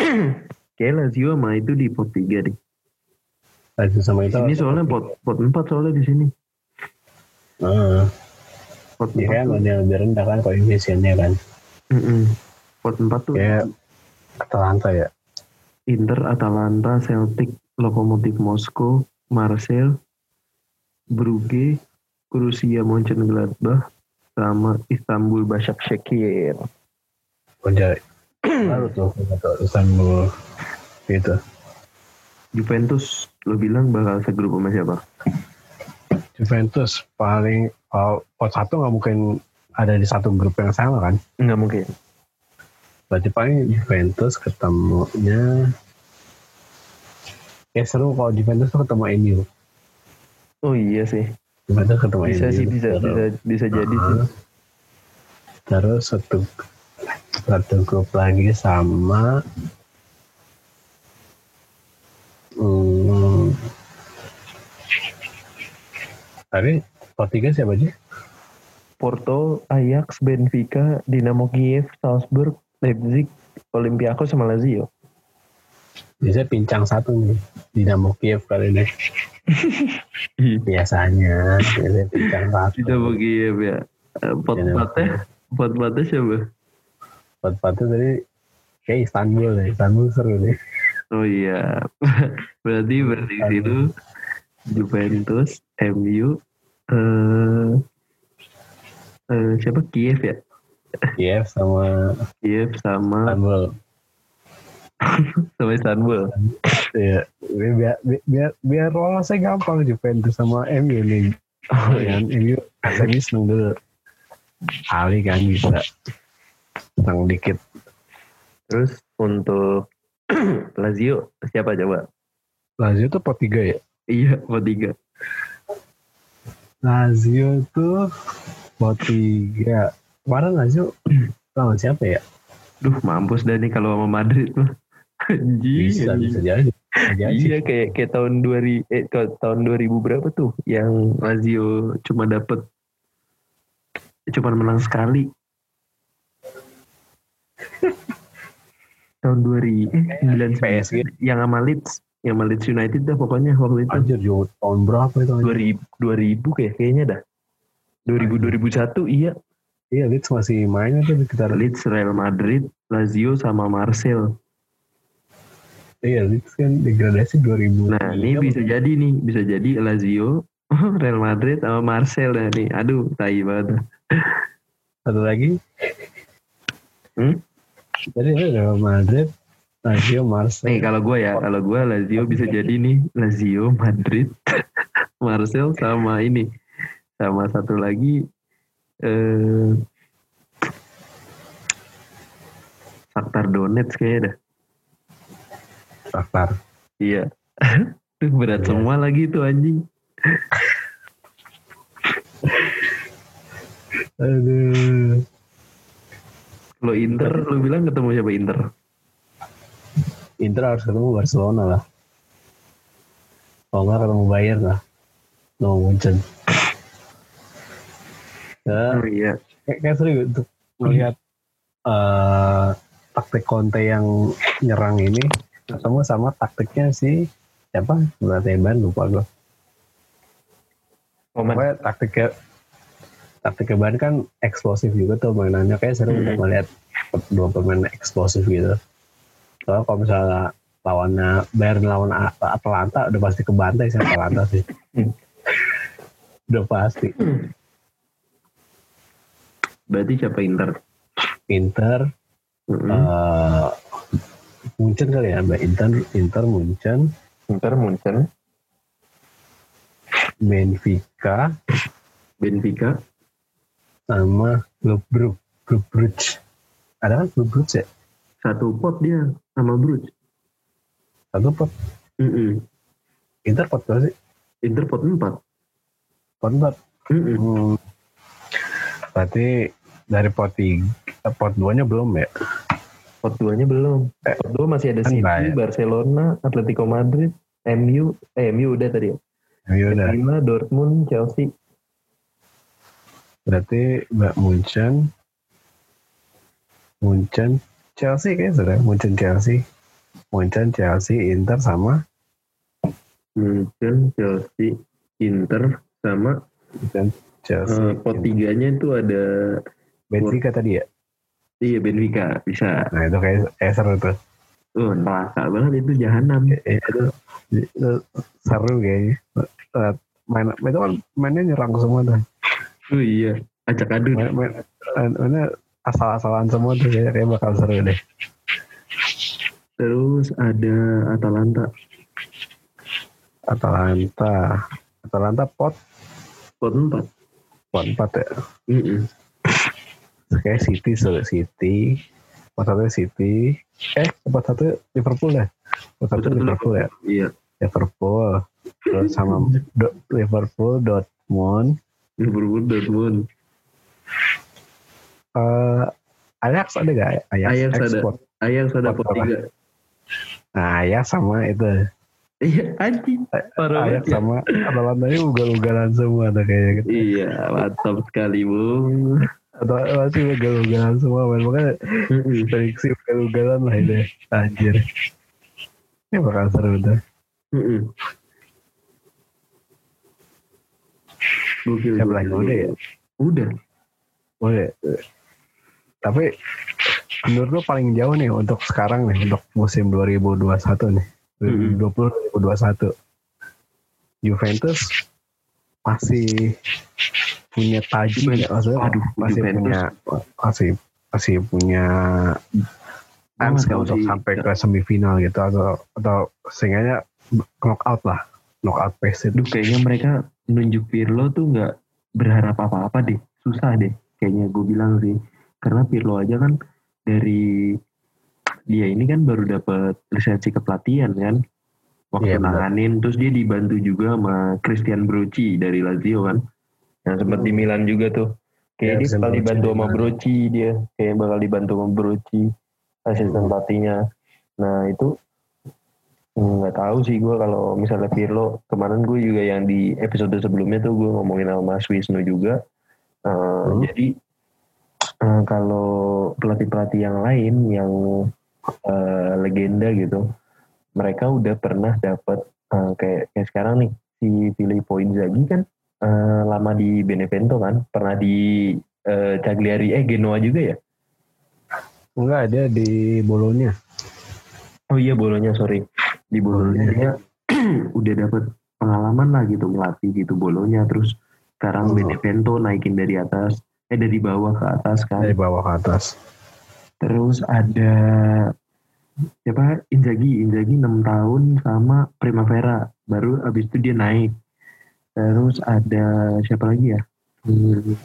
<clears throat> kayak Lazio sama itu di pot 3 deh. Lazio sama itu. Ini soalnya pot pot 4 soalnya di sini. Ah, Pot 4 ya kan tuh. lebih lebih rendah kan koefisiennya kan. Mm-mm. Pot 4 tuh Kayak Atalanta ya. Inter, Atalanta, Celtic, Lokomotif Moskow, Marseille, Brugge, Borussia Mönchengladbach, sama Istanbul Başakşehir. Udah baru tuh Istanbul gitu. Juventus, lo bilang bakal segrup sama siapa? Juventus paling oh, pot satu nggak mungkin ada di satu grup yang sama kan? Nggak mungkin. Berarti paling Juventus ketemunya ya seru kalau Juventus tuh ketemu MU. Oh iya sih. Juventus ketemu Bisa MU. sih, bisa, bisa, bisa jadi sih. Ah. Terus satu satu grup lagi sama hmm, tadi pot tiga siapa aja? Porto, Ajax, Benfica, Dinamo Kiev, Salzburg, Leipzig, Olympiakos sama Lazio. Biasanya pincang satu nih Dinamo Kiev kali ini. <laughs> Biasanya biasanya pincang satu. Dinamo Kiev ya. Eh, Pot empatnya, pot empatnya siapa? Pot satu tadi kayak Istanbul deh. Istanbul seru deh. Oh iya. <laughs> Berarti prediksi itu Juventus, MU, eh eh, siapa Kiev ya? Kiev sama Kiev sama Istanbul. <laughs> sama Istanbul. Iya, biar biar biar, biar lolosnya gampang Juventus sama MU nih. Oh Ya kan, MU semi seneng dulu. Ali kan bisa tenang dikit Terus untuk <clears throat> Lazio siapa coba? Lazio tuh pot 3 ya Iya, pot tiga. Lazio tuh pot 3 kemarin Lazio <clears throat> lawan siapa ya Duh, mampus dah nih kalau sama Madrid mah. <laughs> Anjing, bisa bisa jadi. Iya kayak kayak tahun 2000 eh tahun 2000 berapa tuh yang Lazio cuma dapet cuma menang sekali. tahun 2000 eh 99 PSG. yang sama Leeds, yang sama Leeds United dah pokoknya waktu itu Anjir, tahun berapa itu? anjir? 2000 2000 kayak kayaknya dah. 2000 2001 iya Iya, Leeds masih mainnya tuh sekitar Leeds Real Madrid, Lazio sama Marcel. Iya, Leeds kan degradasi 2000. Nah, ini bisa jadi nih, bisa jadi Lazio, <laughs> Real Madrid sama Marcel dah nih. Aduh, tai banget. Satu lagi. Hmm? Jadi ada Real Madrid, Lazio, Marseille. Nih kalau gue ya, kalau gue Lazio bisa jadi nih Lazio, Madrid, <laughs> Marcel sama ini, sama satu lagi eh, Shakhtar Donetsk kayaknya dah. Shakhtar. Iya. Tuh <laughs> berat Iya. semua lagi tuh anjing. Aduh. Kalau Inter, lu bilang ketemu siapa Inter? Inter harus ketemu Barcelona lah. Kalau nggak ketemu Bayern lah. No Munchen. Ya, Oh iya. kayak, kayak seru untuk melihat eh, taktik Conte yang nyerang ini ketemu sama taktiknya si siapa? Berarti Ban lupa gue. Pokoknya taktiknya taktiknya Ban kan eksplosif juga tuh mainannya kayak seru Hmm. untuk melihat dua pemain eksplosif gitu. Soalnya kalau misalnya lawannya Bayern lawan Atalanta udah pasti kebantai sih Atalanta sih. Hmm. udah pasti. Berarti siapa Inter? Inter Mm-mm. eh Munchen kali ya, Mbak Inter, Inter Munchen, Inter Munchen, Benfica, Benfica, sama Club Brugge. Club Brugge. Ada kan Club Brugge ya? satu pot dia sama Bruges. Satu pot. Mm-mm. Inter pot berapa sih? Inter pot 4. Pot empat. Mm-mm. Hmm. Berarti dari pot tiga, eh, pot duanya belum ya? Pot 2-nya belum. Eh, Pot 2 masih ada kan City, banyak. Barcelona, Atletico Madrid, MU, eh MU udah tadi ya. Ya udah. Benfica, Dortmund, Chelsea. Berarti Mbak Munchen, Munchen, Chelsea kayaknya sudah. Munchen Chelsea, Munchen Chelsea, Inter sama Munchen, Chelsea, Inter sama Munchen Chelsea. eh, pot tiganya itu ada Benfica tadi ya? iya Benfica bisa. Nah itu kayak seru tuh. Oh, neraka banget itu jahanam. Eh, itu, itu seru kayaknya. Eh, Main, itu kan mainnya nyerang semua tuh. Oh iya, acak adut. Main, main, main- mainnya asal-asalan semua tuh kayak, kayak bakal seru deh. Terus ada Atalanta, Atalanta, Atalanta pot pot 4. pot empat ya. Mm-mm. Kayak City seru City. Pot satu City. Eh pot satu Liverpool ya. Pot satu Liverpool ya. Iya, Liverpool. Terus sama Do- Liverpool Dortmund. Liverpool, Dortmund. Eh Ajax ada gak? Ajax, Ajax ada. Ajax ada Pot? 3. Nah Ajax sama itu. Iya, anjing. Parah ya. sama Atalanta ini ugal-ugalan semua tuh kayaknya. gitu. Iya, mantap sekali, Bung. Atau masih ugal-ugalan semua. Man. Makanya prediksi ugal-ugalan lah ini. Anjir. Ini bakal seru tuh. Gokil. Siapa lagi? gokil. Udah ya? Udah. Boleh. Tapi menurut lo paling jauh nih untuk sekarang nih untuk musim 2021 nih. 2020 2021. Juventus masih punya taji nggak? maksudnya Aduh, masih Juventus. punya masih masih punya chance nggak tahu untuk sampai ke semifinal gitu atau atau seenggaknya knockout lah knockout phase itu Duh, kayaknya mereka nunjuk Pirlo tuh nggak berharap apa-apa deh. Susah deh. kayaknya gue bilang sih karena Pirlo aja kan dari dia ini kan baru dapat lisensi kepelatihan kan waktu Iya, benar. nanganin terus dia dibantu juga sama Christian Brochi dari Lazio kan yang sempat di Milan juga tuh. Kayak Iya, dia bakal Brochi dibantu di sama. Brochi dia. Kayak bakal dibantu sama Brochi asisten pelatihnya. Nah itu mm, nggak tahu sih gue kalau misalnya Pirlo kemarin gue juga yang di episode sebelumnya tuh gue ngomongin sama Mas Wisnu juga. Eh, Hmm. jadi eh, kalau pelatih-pelatih yang lain yang eh, legenda gitu mereka udah pernah dapat eh, kayak kayak sekarang nih si Filippo Inzaghi kan eh, lama di Benevento kan? Pernah di eh, Cagliari. Eh Genoa juga ya? Enggak, dia di Bolonya. oh iya bolonya sorry. Di bolonya dia <clears throat> udah dapat pengalaman lah gitu melatih gitu bolonya terus sekarang Oh. Benevento naikin dari atas eh dari bawah ke atas kan? Dari bawah ke atas. Terus ada siapa? Inzaghi, Inzaghi 6 tahun sama Primavera, baru abis itu dia naik. Terus ada siapa lagi ya? Hmm,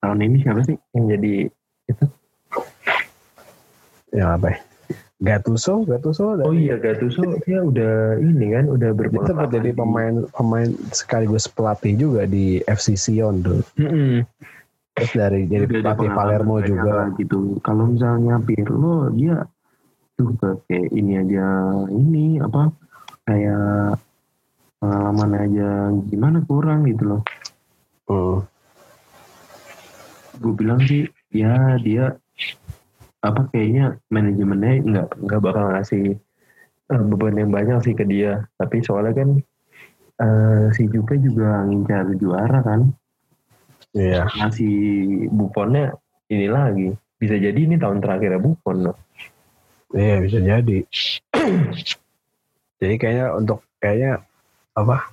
tahun ini siapa sih yang jadi itu? Ya apa ya? Gattuso, Gattuso Oh iya Gattuso dia udah ini kan udah Dia berpengalaman. sempat jadi di- pemain pemain sekaligus pelatih juga di FC Sion tuh. Mm-mm. Terus dari jadi Udah pelatih Palermo juga. gitu. Kalau misalnya Pirlo dia tuh kayak ini aja ini apa kayak pengalaman aja gimana kurang gitu loh. Hmm. gue bilang sih ya dia apa kayaknya manajemennya nggak nggak bakal ngasih eh, beban yang banyak sih ke dia tapi soalnya kan eh, si Juve juga ngincar juara kan Iya. masih Buffonnya ini lagi bisa jadi ini tahun terakhir Buffon loh Iya bisa jadi. <clears throat> jadi kayaknya untuk kayaknya apa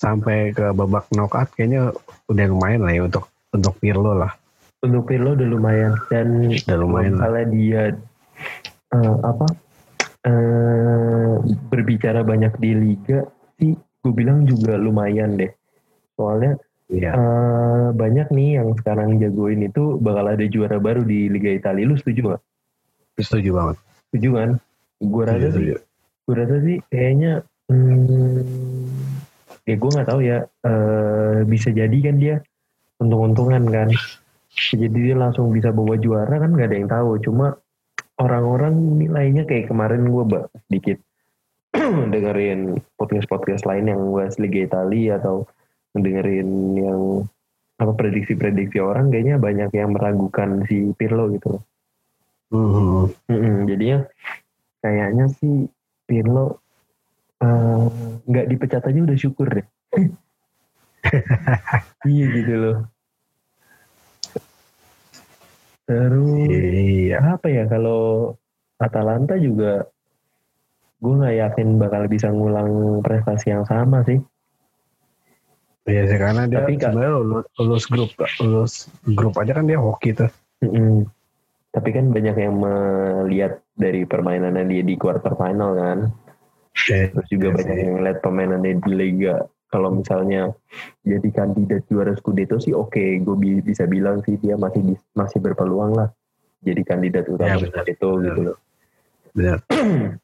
sampai ke babak knockout kayaknya udah lumayan lah ya untuk untuk Pirlo lah. untuk Pirlo udah lumayan dan Udah lumayan kalau dia eh, apa eh, berbicara banyak di liga sih gue bilang juga lumayan deh soalnya Iya. eh, banyak nih yang sekarang jagoin itu bakal ada juara baru di Liga Italia lu setuju gak? Setuju banget. setuju kan? gue rasa Setuju, sih gue rasa sih kayaknya hmm, ya gue nggak tahu ya. Eh, bisa jadi kan dia untung-untungan kan. Jadi dia langsung bisa bawa juara kan nggak ada yang tahu. Cuma orang-orang nilainya kayak kemarin gue bahas sedikit dengerin podcast-podcast lain yang bahas Liga Italia atau dengerin yang apa prediksi-prediksi orang kayaknya banyak yang meragukan si Pirlo gitu loh. Hmm. Mm-mm, jadinya kayaknya sih Pirlo eh, nggak dipecat aja udah syukur deh. <laughs> iya gitu loh. Terus Iya. apa ya kalau Atalanta juga gue nggak yakin bakal bisa ngulang prestasi yang sama sih. Iya sih karena dia Tapi sebenarnya lulus, lulus grup lulus grup aja kan dia hoki tuh. Mm-mm. Tapi kan banyak yang melihat dari permainannya dia di quarter final kan. Iya, Terus juga iya banyak yang lihat pemainannya di Liga. Kalau misalnya jadi kandidat juara Scudetto sih oke, gue bi- bisa bilang sih dia masih masih berpeluang lah jadi kandidat utama Ya, benar. Scudetto Benar. gitu loh. Benar. <clears throat>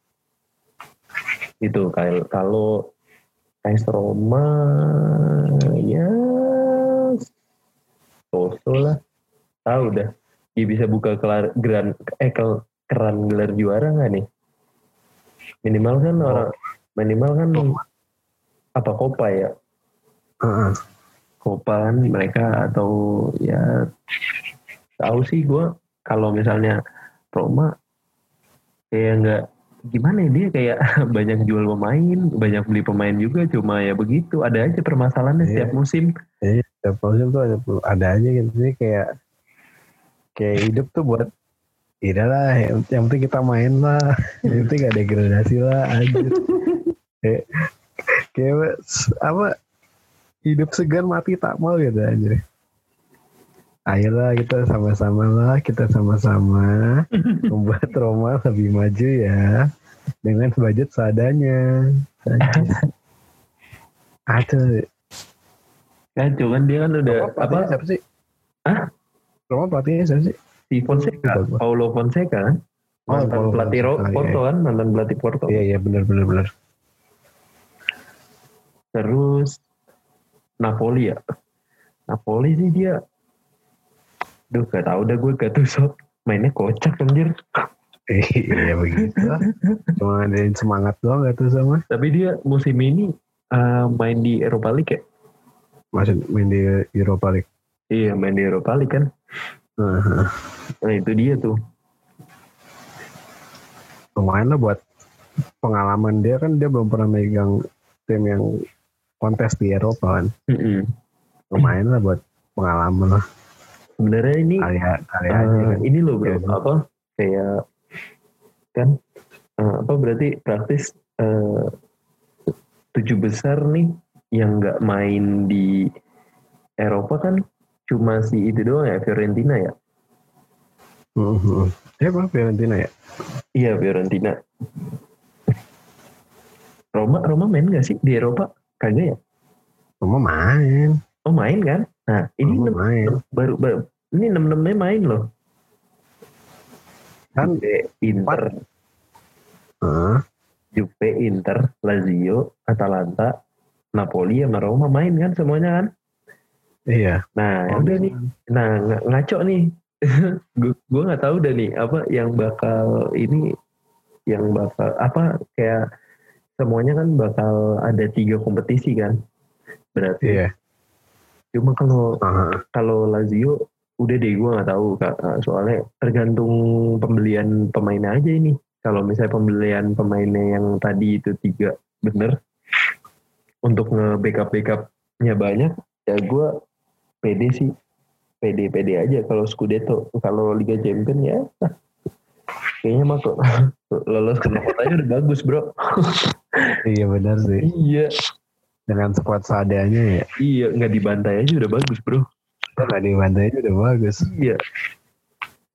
Itu kalau AS Roma ya so lah. Tahu dah. Dia bisa buka kelar, geran eh keran gelar juara nggak nih? Minimal kan Oh. orang minimal kan apa Copa ya? Heeh. Copa kan mereka atau ya tahu sih gue kalau misalnya Roma kayak nggak gimana ya dia kayak <laughs> banyak jual pemain banyak beli pemain juga cuma ya begitu ada aja permasalahannya Iya. setiap musim Setiap musim tuh ada, ada aja gitu sih kayak kayak hidup tuh buat tidak lah yang, yang penting kita main lah yang <laughs> penting gak degradasi lah aja <laughs> kayak kayak apa hidup segan mati tak mau gitu aja ayolah kita sama-sama lah kita sama-sama <laughs> membuat Roma lebih maju ya dengan budget seadanya Aduh, kan cuman dia kan udah apa, apa siapa sih? Hah? Roma pelatihnya siapa sih? Si Fonseca, Lupa gua. Paulo Fonseca kan? Oh, Mantan Paulo pelatih Fonseca, iya, Porto kan, mantan pelatih Porto. Iya iya benar benar benar. Terus Napoli ya. Napoli sih dia Duh gak tau dah gue Gattuso mainnya kocak anjir. <laughs> iya begitu. Cuma ngadain semangat doang gak tuh sama. Tapi dia musim ini eh, main di Eropa League ya? Masih main di Europa League. Iya main di Eropa League kan. Nah, Nah itu dia tuh. lumayan lah buat pengalaman dia kan dia belum pernah megang tim yang kontes di Eropa kan. Mm-mm. Lumayan lah buat pengalaman lah. Sebenarnya ini Karya karya eh, aja kan. ini loh bro Iya, apa kayak kan eh, apa berarti praktis eh, tujuh besar nih yang nggak main di Eropa kan cuma si itu doang ya Fiorentina ya. Mhm. Dia apa Fiorentina ya? Iya Fiorentina. Roma Roma main gak sih di Eropa? Kagak ya? Cuma main. Oh main kan? Nah ini Cuma enam- main. baru, baru ini enam enamnya main loh. Kan Juve, Inter, Hah? Juve, Inter, Lazio, Atalanta, Napoli sama Roma main kan semuanya kan? Iya. Nah ya udah nih, nah ng- ngaco nih. <laughs> gue nggak tahu udah nih apa yang bakal ini yang bakal apa kayak semuanya kan bakal ada tiga kompetisi kan berarti Iya. cuma kalau Aha. kalau Lazio udah deh gue nggak tahu Kak. Nah, soalnya tergantung pembelian pemainnya aja ini kalau misalnya pembelian pemainnya yang tadi itu tiga bener untuk nge backup backupnya banyak ya gue pede sih pede pede aja kalau Scudetto kalau Liga Champion ya kayaknya mah kok <laughs> lolos ke aja udah bagus bro Iya benar sih. iya Dengan squad seadanya ya. iya nggak dibantai aja udah bagus bro Nggak di bandanya udah bagus. Iya.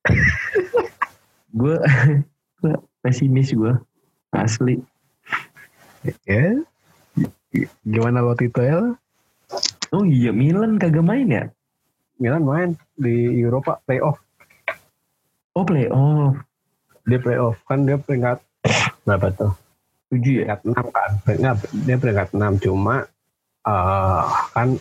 <laughs> gue gue pesimis gue asli. Ya. Gimana lo Tito ya? Oh iya Milan kagak main ya? Milan main di Eropa playoff. Oh playoff Dia playoff kan dia peringkat <coughs> berapa tuh? tujuh ya? Peringkat 6 kan. Peringkat, dia peringkat 6 cuma eh kan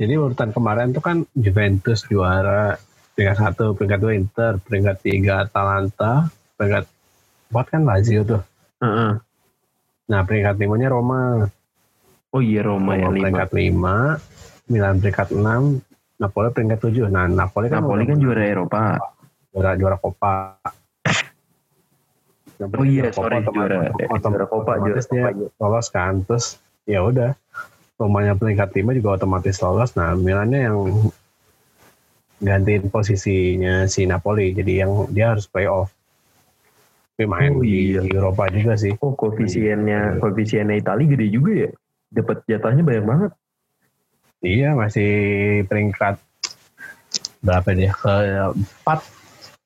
jadi urutan kemarin tuh kan Juventus juara peringkat satu, peringkat dua Inter, peringkat tiga Atalanta, peringkat empat kan Lazio tuh. Heeh. Nah peringkat limanya Roma, Oh iya Roma yang Roma peringkat lima, Milan peringkat enam, Napoli peringkat tujuh. Nah Napoli kan Napoli kan juara Eropa. juara juara Copa. <laughs> Oh iya sorry juara juara Copa juara dia lolos kan terus ya udah Romanya peringkat lima juga otomatis lolos nah Milannya yang gantiin posisinya si Napoli jadi yang dia harus playoff tapi main Oh, iya. di Eropa juga sih Oh koefisiennya koefisiennya Itali gede juga ya? Dapat jatahnya banyak banget. iya masih peringkat berapa dia? Ke empat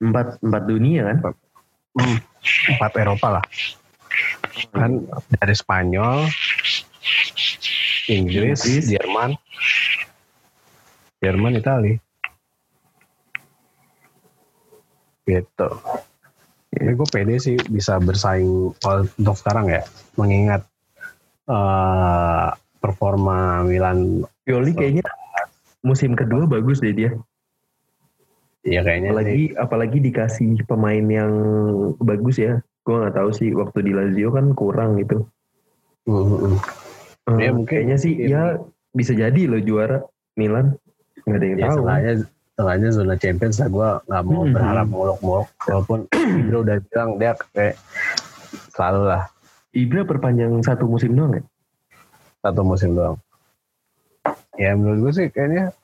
Empat empat dunia kan? empat. Eropa lah. Kan dari Spanyol Inggris, Inggris. Jerman. Jerman Itali. Gitu. Ini gue pede sih bisa bersaing untuk sekarang ya mengingat eh, performa Milan Pioli kayaknya musim kedua bagus deh dia. ya kayaknya sih, apalagi apalagi dikasih pemain yang bagus ya gue nggak tahu sih waktu di Lazio kan kurang gitu Mm, mm, mm. Eh, Ya, mungkin- kayaknya sih mungkin. ya bisa jadi loh juara Milan nggak ada yang ya tahu seenggaknya seenggaknya zona Champions lah gue nggak mau Hmm. berharap muluk-muluk walaupun <clears throat> Ibra udah bilang dia kayak selalu lah Ibra perpanjang satu musim doang ya? Satu musim doang. Ya menurut gue sih kayaknya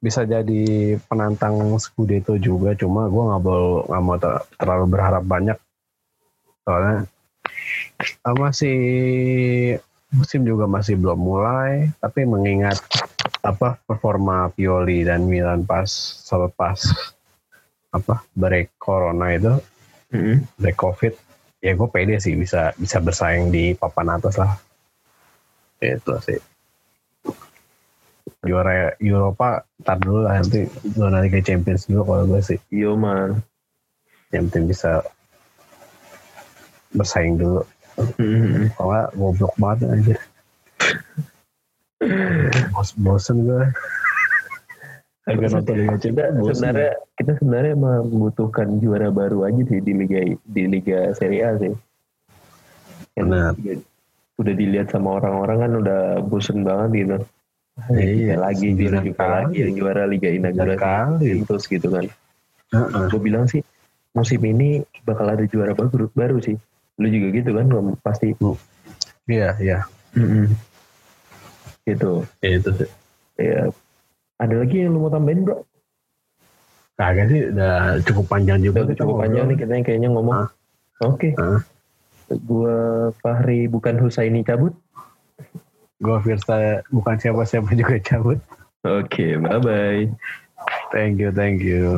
bisa jadi penantang Scudetto juga, cuma gue nggak mau nggak mau ter- terlalu berharap banyak. Soalnya ah, masih musim juga masih belum mulai, tapi mengingat apa performa Pioli dan Milan pas selepas apa break corona itu break covid ya gue pede sih bisa bisa bersaing di papan atas lah. Itu sih. Juara Eropa tar dulu lah nanti zona Liga Champions dulu kalau gue sih. Yo man. yang penting bisa bersaing dulu. Hmm. kalau goblok banget aja <laughs> Bos bosen gue Agak nonton Liga Champions sebenarnya kita sebenarnya emang membutuhkan juara baru aja sih di liga di liga Serie A sih. Benar. udah- udah dilihat sama orang-orang kan udah bosen banget gitu. Ya Iya, lagi juara juga lagi yang juara liga inaugurasi terus gitu kan. Heeh. Gue bilang sih musim ini bakal ada juara baru baru sih. Lu juga gitu kan Lu pasti. iya iya Gitu. Ya, itu sih Ya. Ada lagi yang lu mau tambahin bro? kagak sih udah cukup panjang juga Udah cukup panjang nih kita kayaknya ngomong. Hah? Oke. Hah? Gua Fahri bukan Husaini cabut. gue Firsa bukan siapa-siapa <laughs> juga cabut Oke, bye bye. thank you thank you